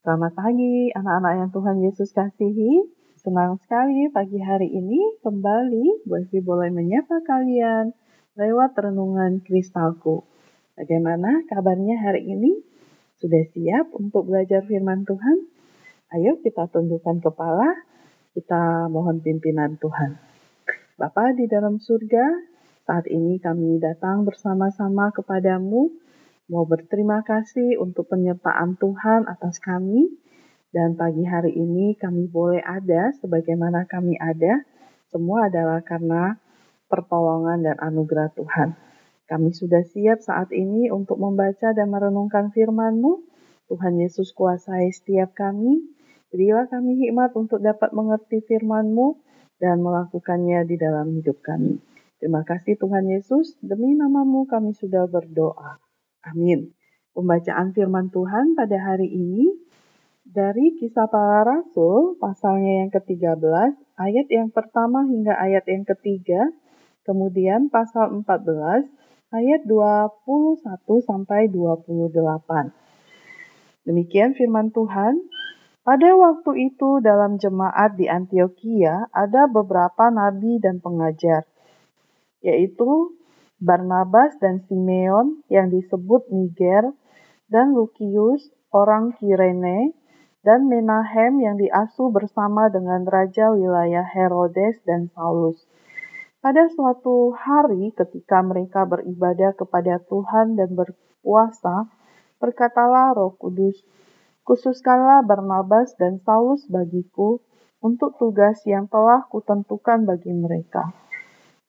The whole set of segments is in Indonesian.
Selamat pagi anak-anak yang Tuhan Yesus kasihi. Senang sekali pagi hari ini kembali Bu Evi boleh menyapa kalian lewat renungan kristalku. Bagaimana kabarnya hari ini? Sudah siap untuk belajar firman Tuhan? Ayo kita tundukkan kepala, kita mohon pimpinan Tuhan. Bapa di dalam surga, saat ini kami datang bersama-sama kepadamu mau berterima kasih untuk penyertaan Tuhan atas kami. Dan pagi hari ini kami boleh ada sebagaimana kami ada. Semua adalah karena pertolongan dan anugerah Tuhan. Kami sudah siap saat ini untuk membaca dan merenungkan firman-Mu. Tuhan Yesus kuasai setiap kami. Berilah kami hikmat untuk dapat mengerti firman-Mu dan melakukannya di dalam hidup kami. Terima kasih Tuhan Yesus, demi namamu kami sudah berdoa. Amin. Pembacaan firman Tuhan pada hari ini dari kisah para rasul pasalnya yang ke-13 ayat yang pertama hingga ayat yang ketiga kemudian pasal 14 ayat 21 sampai 28. Demikian firman Tuhan. Pada waktu itu dalam jemaat di Antioquia ada beberapa nabi dan pengajar, yaitu Barnabas dan Simeon yang disebut Niger, dan Lukius orang Kirene, dan Menahem yang diasuh bersama dengan Raja wilayah Herodes dan Saulus. Pada suatu hari ketika mereka beribadah kepada Tuhan dan berpuasa, berkatalah roh kudus, khususkanlah Barnabas dan Saulus bagiku untuk tugas yang telah kutentukan bagi mereka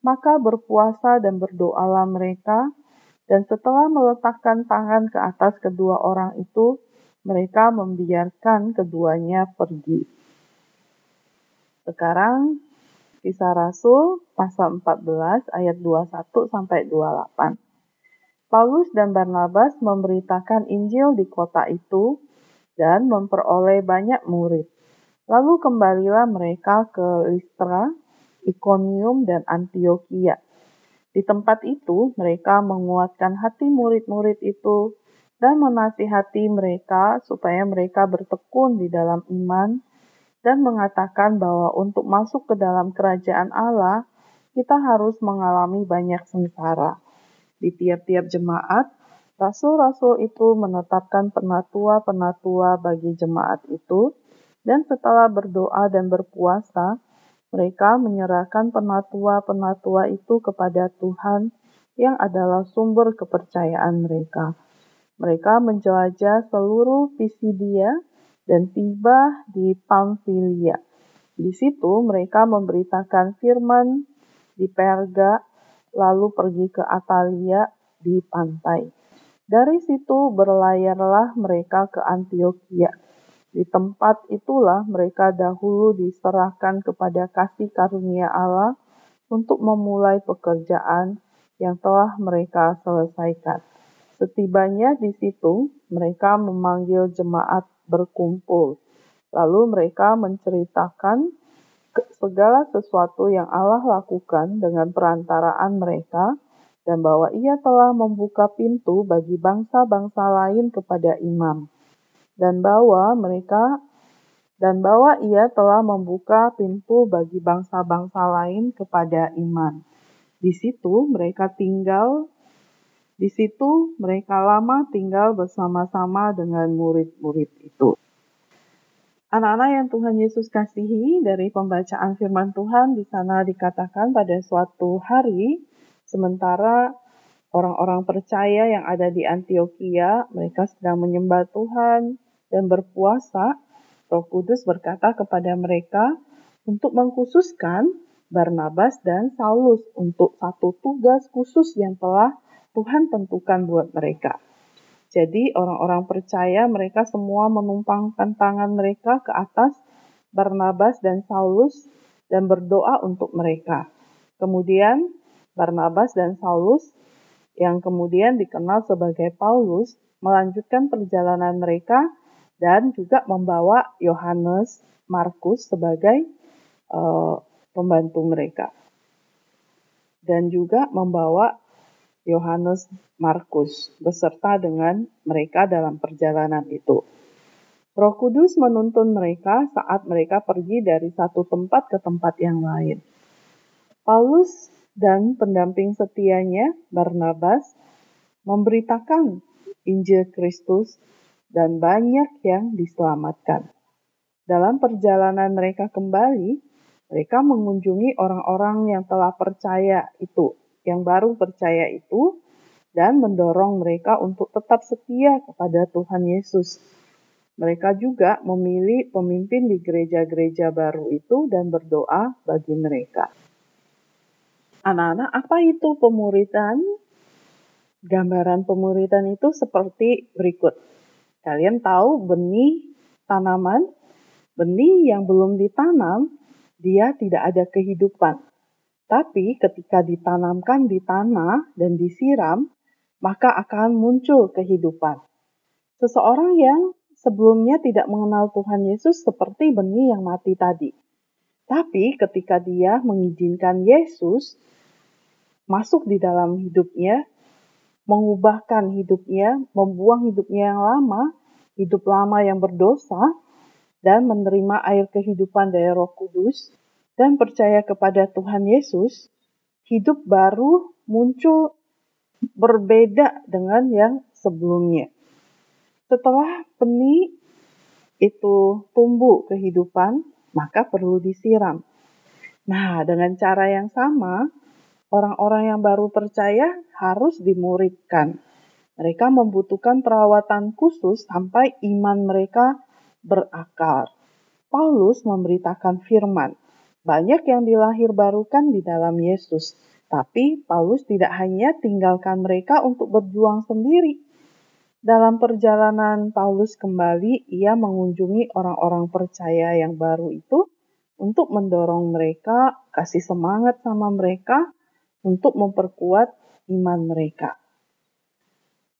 maka berpuasa dan berdoalah mereka, dan setelah meletakkan tangan ke atas kedua orang itu, mereka membiarkan keduanya pergi. Sekarang Kisah Rasul pasal 14 ayat 21 sampai 28. Paulus dan Barnabas memberitakan Injil di kota itu dan memperoleh banyak murid. Lalu kembalilah mereka ke Listra, Ikonium, dan Antioquia. Di tempat itu, mereka menguatkan hati murid-murid itu dan menasihati mereka supaya mereka bertekun di dalam iman dan mengatakan bahwa untuk masuk ke dalam kerajaan Allah, kita harus mengalami banyak sengsara. Di tiap-tiap jemaat, rasul-rasul itu menetapkan penatua-penatua bagi jemaat itu, dan setelah berdoa dan berpuasa, mereka menyerahkan penatua-penatua itu kepada Tuhan yang adalah sumber kepercayaan mereka. Mereka menjelajah seluruh Pisidia dan tiba di Pamfilia. Di situ mereka memberitakan firman di Perga, lalu pergi ke Atalia di pantai. Dari situ berlayarlah mereka ke Antioquia. Di tempat itulah mereka dahulu diserahkan kepada kasih karunia Allah untuk memulai pekerjaan yang telah mereka selesaikan. Setibanya di situ, mereka memanggil jemaat berkumpul. Lalu mereka menceritakan segala sesuatu yang Allah lakukan dengan perantaraan mereka dan bahwa ia telah membuka pintu bagi bangsa-bangsa lain kepada imam dan bahwa mereka dan bahwa ia telah membuka pintu bagi bangsa-bangsa lain kepada iman. Di situ mereka tinggal, di situ mereka lama tinggal bersama-sama dengan murid-murid itu. Anak-anak yang Tuhan Yesus kasihi dari pembacaan firman Tuhan di sana dikatakan pada suatu hari sementara orang-orang percaya yang ada di Antioquia mereka sedang menyembah Tuhan, dan berpuasa, Roh Kudus berkata kepada mereka untuk mengkhususkan Barnabas dan Saulus untuk satu tugas khusus yang telah Tuhan tentukan buat mereka. Jadi orang-orang percaya mereka semua menumpangkan tangan mereka ke atas Barnabas dan Saulus dan berdoa untuk mereka. Kemudian Barnabas dan Saulus yang kemudian dikenal sebagai Paulus melanjutkan perjalanan mereka dan juga membawa Yohanes Markus sebagai uh, pembantu mereka. Dan juga membawa Yohanes Markus beserta dengan mereka dalam perjalanan itu. Roh Kudus menuntun mereka saat mereka pergi dari satu tempat ke tempat yang lain. Paulus dan pendamping setianya, Barnabas, memberitakan Injil Kristus dan banyak yang diselamatkan. Dalam perjalanan mereka kembali, mereka mengunjungi orang-orang yang telah percaya itu, yang baru percaya itu, dan mendorong mereka untuk tetap setia kepada Tuhan Yesus mereka juga memilih pemimpin di gereja-gereja baru itu dan berdoa bagi mereka. Anak-anak, apa itu pemuritan? Gambaran pemuritan itu seperti berikut. Kalian tahu benih tanaman? Benih yang belum ditanam, dia tidak ada kehidupan. Tapi ketika ditanamkan di tanah dan disiram, maka akan muncul kehidupan. Seseorang yang sebelumnya tidak mengenal Tuhan Yesus seperti benih yang mati tadi. Tapi ketika dia mengizinkan Yesus masuk di dalam hidupnya, mengubahkan hidupnya, membuang hidupnya yang lama, hidup lama yang berdosa, dan menerima air kehidupan dari Roh Kudus, dan percaya kepada Tuhan Yesus, hidup baru muncul berbeda dengan yang sebelumnya. Setelah benih itu tumbuh kehidupan, maka perlu disiram. Nah, dengan cara yang sama, orang-orang yang baru percaya harus dimuridkan. Mereka membutuhkan perawatan khusus sampai iman mereka berakar. Paulus memberitakan firman. Banyak yang dilahir barukan di dalam Yesus. Tapi Paulus tidak hanya tinggalkan mereka untuk berjuang sendiri, dalam perjalanan Paulus kembali, ia mengunjungi orang-orang percaya yang baru itu untuk mendorong mereka, kasih semangat sama mereka untuk memperkuat iman mereka.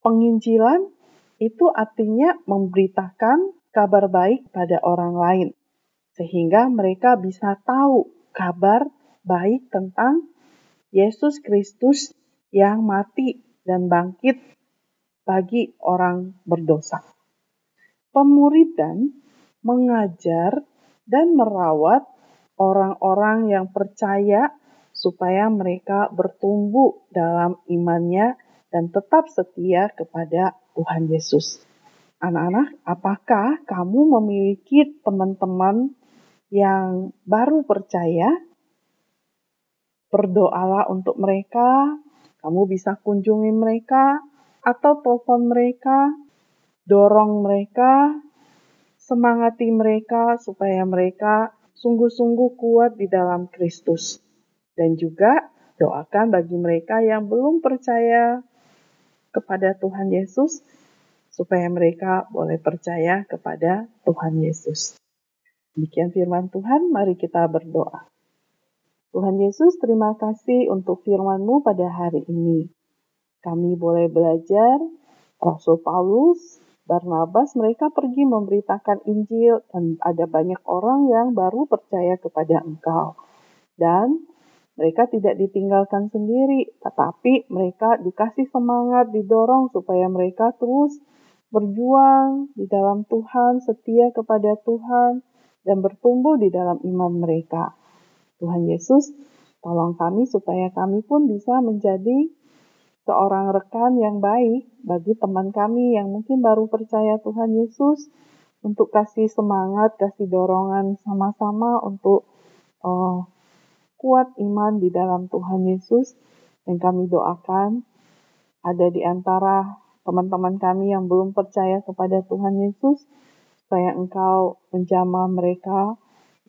Penginjilan itu artinya memberitakan kabar baik pada orang lain, sehingga mereka bisa tahu kabar baik tentang Yesus Kristus yang mati dan bangkit bagi orang berdosa. Pemuridan mengajar dan merawat orang-orang yang percaya supaya mereka bertumbuh dalam imannya dan tetap setia kepada Tuhan Yesus. Anak-anak, apakah kamu memiliki teman-teman yang baru percaya? Berdoalah untuk mereka, kamu bisa kunjungi mereka, atau telepon mereka, dorong mereka, semangati mereka supaya mereka sungguh-sungguh kuat di dalam Kristus. Dan juga doakan bagi mereka yang belum percaya kepada Tuhan Yesus, supaya mereka boleh percaya kepada Tuhan Yesus. Demikian firman Tuhan, mari kita berdoa. Tuhan Yesus, terima kasih untuk firman-Mu pada hari ini. Kami boleh belajar Rasul Paulus, Barnabas, mereka pergi memberitakan Injil dan ada banyak orang yang baru percaya kepada engkau. Dan mereka tidak ditinggalkan sendiri, tetapi mereka dikasih semangat, didorong supaya mereka terus berjuang di dalam Tuhan, setia kepada Tuhan, dan bertumbuh di dalam iman mereka. Tuhan Yesus, tolong kami supaya kami pun bisa menjadi seorang rekan yang baik bagi teman kami yang mungkin baru percaya Tuhan Yesus untuk kasih semangat, kasih dorongan sama-sama untuk uh, kuat iman di dalam Tuhan Yesus dan kami doakan ada di antara teman-teman kami yang belum percaya kepada Tuhan Yesus supaya engkau menjamah mereka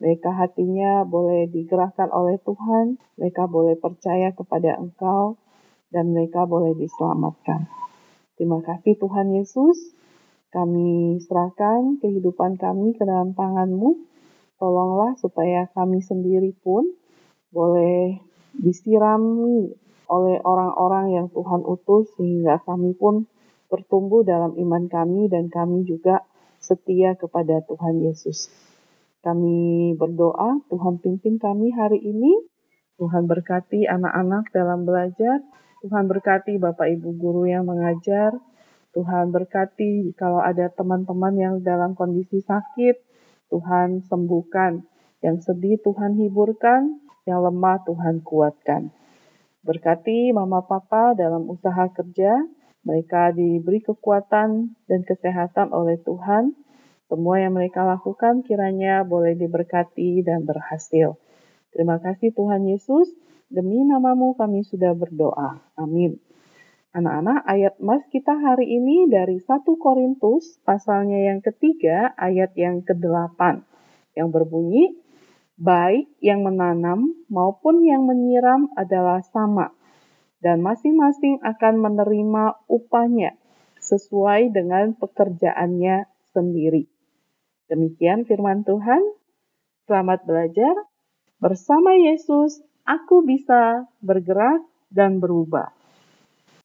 mereka hatinya boleh digerakkan oleh Tuhan mereka boleh percaya kepada engkau dan mereka boleh diselamatkan. Terima kasih Tuhan Yesus. Kami serahkan kehidupan kami ke dalam tangan-Mu. Tolonglah supaya kami sendiri pun boleh disirami oleh orang-orang yang Tuhan utus sehingga kami pun bertumbuh dalam iman kami dan kami juga setia kepada Tuhan Yesus. Kami berdoa, Tuhan pimpin kami hari ini. Tuhan berkati anak-anak dalam belajar. Tuhan berkati Bapak Ibu guru yang mengajar. Tuhan berkati kalau ada teman-teman yang dalam kondisi sakit, Tuhan sembuhkan. Yang sedih Tuhan hiburkan, yang lemah Tuhan kuatkan. Berkati mama papa dalam usaha kerja, mereka diberi kekuatan dan kesehatan oleh Tuhan. Semua yang mereka lakukan kiranya boleh diberkati dan berhasil. Terima kasih Tuhan Yesus, demi namamu kami sudah berdoa. Amin. Anak-anak, ayat mas kita hari ini dari 1 Korintus pasalnya yang ketiga, ayat yang ke-8 yang berbunyi, baik yang menanam maupun yang menyiram adalah sama, dan masing-masing akan menerima upahnya sesuai dengan pekerjaannya sendiri. Demikian firman Tuhan. Selamat belajar. Bersama Yesus, aku bisa bergerak dan berubah.